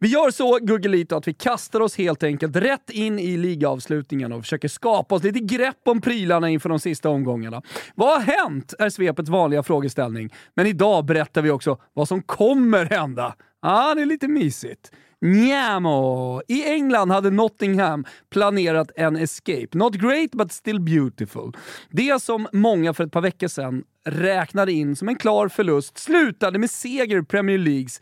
Vi gör så, Guggelito, att vi kastar oss helt enkelt rätt in i ligaavslutningen och försöker skapa oss lite grepp om prylarna inför de sista omgångarna. Vad har hänt? är svepets vanliga frågeställning. Men idag berättar vi också vad som kommer hända. Ja, ah, det är lite mysigt. Njamo! I England hade Nottingham planerat en escape. Not great but still beautiful. Det som många för ett par veckor sedan räknade in som en klar förlust slutade med seger i Premier Leagues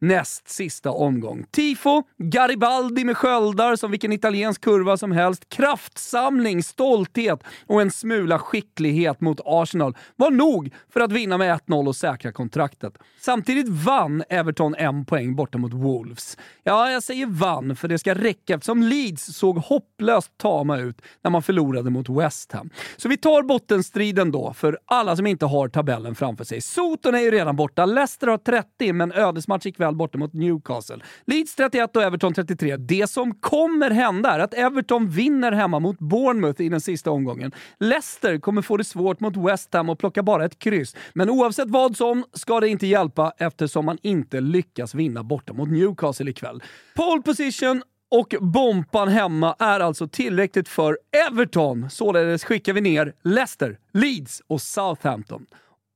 näst sista omgång. Tifo, Garibaldi med sköldar som vilken italiensk kurva som helst, kraftsamling, stolthet och en smula skicklighet mot Arsenal var nog för att vinna med 1-0 och säkra kontraktet. Samtidigt vann Everton en poäng borta mot Wolves. Ja, jag säger vann för det ska räcka eftersom Leeds såg hopplöst tama ut när man förlorade mot West Ham. Så vi tar bottenstriden då, för alla som inte har tabellen framför sig. Soton är ju redan borta, Leicester har 30, men ödesmatch ikväll väl borta mot Newcastle. Leeds 31 och Everton 33. Det som kommer hända är att Everton vinner hemma mot Bournemouth i den sista omgången. Leicester kommer få det svårt mot West Ham och plocka bara ett kryss. Men oavsett vad som ska det inte hjälpa eftersom man inte lyckas vinna borta mot Newcastle ikväll. Pole position och bompan hemma är alltså tillräckligt för Everton. Således skickar vi ner Leicester, Leeds och Southampton.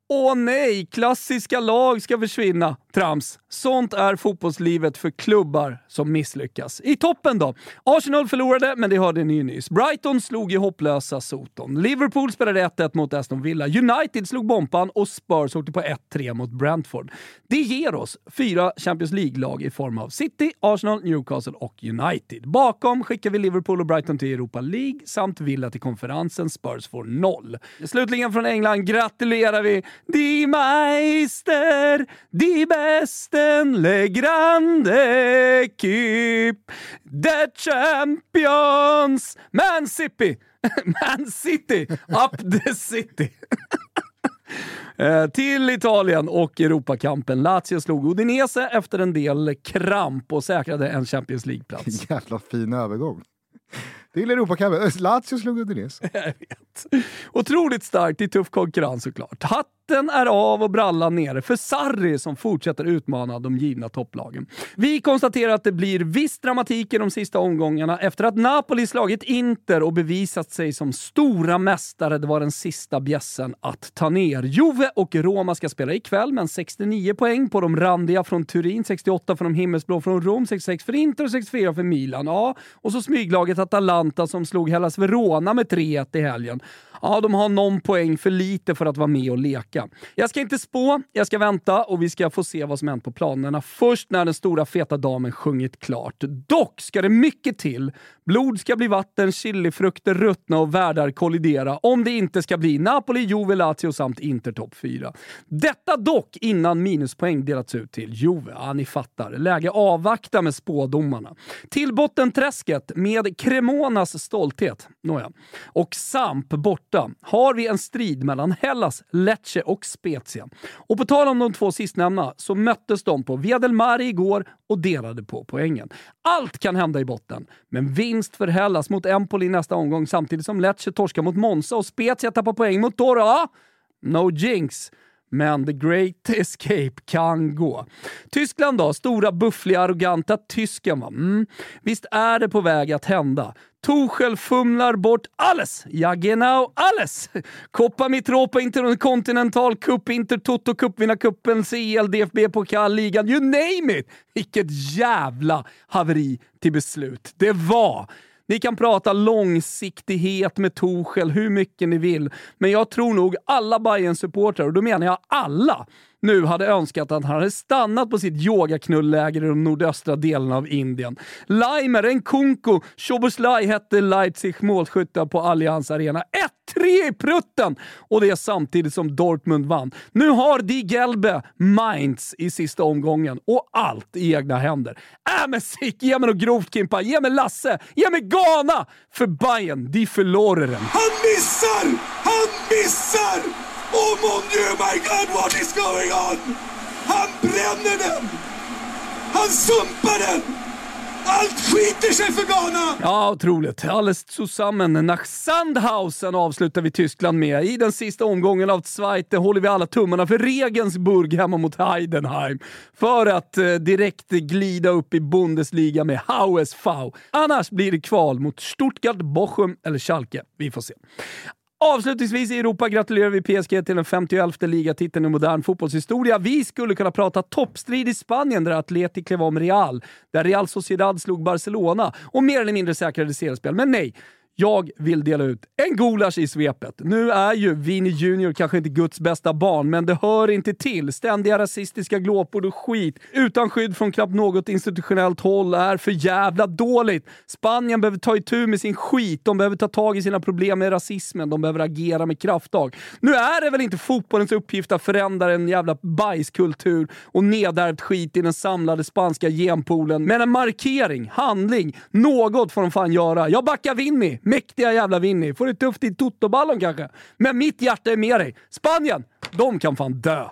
Åh nej, klassiska lag ska försvinna. Trams. Sånt är fotbollslivet för klubbar som misslyckas. I toppen då? Arsenal förlorade, men det hörde ni ju nyss. Brighton slog i hopplösa Soton. Liverpool spelade 1-1 mot Aston Villa. United slog bompan och Spurs åkte på 1-3 mot Brentford. Det ger oss fyra Champions League-lag i form av City, Arsenal, Newcastle och United. Bakom skickar vi Liverpool och Brighton till Europa League samt Villa till konferensen. Spurs får noll. Slutligen från England gratulerar vi Die Meister, die Besten, Le Grande Equipe, The Champions, Man City, Man City, Up the City. Eh, till Italien och Europakampen. Lazio slog Udinese efter en del kramp och säkrade en Champions League-plats. Jävla fin övergång. Till Europacupen. Lazio slog Udinese. Jag vet. Otroligt starkt i tuff konkurrens såklart. Hatt Hatten är av och brallan nere för Sarri som fortsätter utmana de givna topplagen. Vi konstaterar att det blir viss dramatik i de sista omgångarna efter att Napoli slagit Inter och bevisat sig som stora mästare. Det var den sista bjässen att ta ner. Juve och Roma ska spela ikväll, men 69 poäng på de randiga från Turin, 68 för de himmelsblå från Rom, 66 för Inter och 64 för Milan. Ja, och så smyglaget Atalanta som slog Hellas Verona med 3-1 i helgen. Ja, de har någon poäng för lite för att vara med och leka. Jag ska inte spå, jag ska vänta och vi ska få se vad som hänt på planerna först när den stora feta damen sjungit klart. Dock ska det mycket till. Blod ska bli vatten, chilifrukter ruttna och världar kollidera om det inte ska bli Napoli, Juve, Lazio samt Inter topp 4. Detta dock innan minuspoäng delats ut till Juve. Ja, ni fattar. Läge avvakta med spådomarna. Till bottenträsket med Cremonas stolthet. Nåja. Och Samp borta har vi en strid mellan Hellas, Lecce och Spezia. Och på tal om de två sistnämnda så möttes de på Via del Mare igår och delade på poängen. Allt kan hända i botten, men vinst för Hellas mot Empoli nästa omgång samtidigt som Lecce torskar mot Monza och Spezia tappar poäng mot Torra. No jinx. Men the great escape kan gå. Tyskland då? Stora, buffliga, arroganta tysken va? Mm. Visst är det på väg att hända. Tuchel fumlar bort alles! Ja, genau alles! Copa Mitropa, Interkontinental Cup, Inter-Toto Cup, Vinnarcupen, CL, DFB Pokalligan, you name it! Vilket jävla haveri till beslut det var! Ni kan prata långsiktighet med Torshäll hur mycket ni vill, men jag tror nog alla bayern supportrar och då menar jag alla, nu hade önskat att han hade stannat på sitt yogaknullläger i de nordöstra delarna av Indien. Laimer, Nkunku, Shoboslaj hette Leipzig målskyttar på Allianz Arena. 1-3 i prutten! Och det är samtidigt som Dortmund vann. Nu har Die Gelbe Mainz i sista omgången och allt i egna händer. Äh men sick, ge mig något grovt Kimpa, ge mig Lasse, ge mig Ghana! För Bayern, de förloraren. Han missar! Han missar! Oh mon dieu, my god, what is going on? Han bränner den! Han sumpar den! Allt skiter sig för Ghana! Ja, otroligt. Alles zusammen. Nach Sandhausen avslutar vi Tyskland med. I den sista omgången av Zweite håller vi alla tummarna för Regensburg hemma mot Heidenheim. För att eh, direkt glida upp i Bundesliga med HSV. Annars blir det kval mot Stuttgart, Bochum eller Schalke. Vi får se. Avslutningsvis i Europa gratulerar vi PSG till den 51 ligatiteln i modern fotbollshistoria. Vi skulle kunna prata toppstrid i Spanien där Atleti klev om Real, där Real Sociedad slog Barcelona och mer eller mindre säkrade seriespel. Men nej, jag vill dela ut en gulasch i svepet. Nu är ju Vini Junior kanske inte Guds bästa barn, men det hör inte till. Ständiga rasistiska glåpord och skit utan skydd från knappt något institutionellt håll är för jävla dåligt. Spanien behöver ta itu med sin skit, de behöver ta tag i sina problem med rasismen, de behöver agera med krafttag. Nu är det väl inte fotbollens uppgift att förändra en jävla bajskultur och nedärvt skit i den samlade spanska genpoolen, men en markering, handling, något får de fan göra. Jag backar Vinny. Mäktiga jävla Vinny. Får det tufft i totoballon kanske. Men mitt hjärta är med dig. Spanien, de kan fan dö.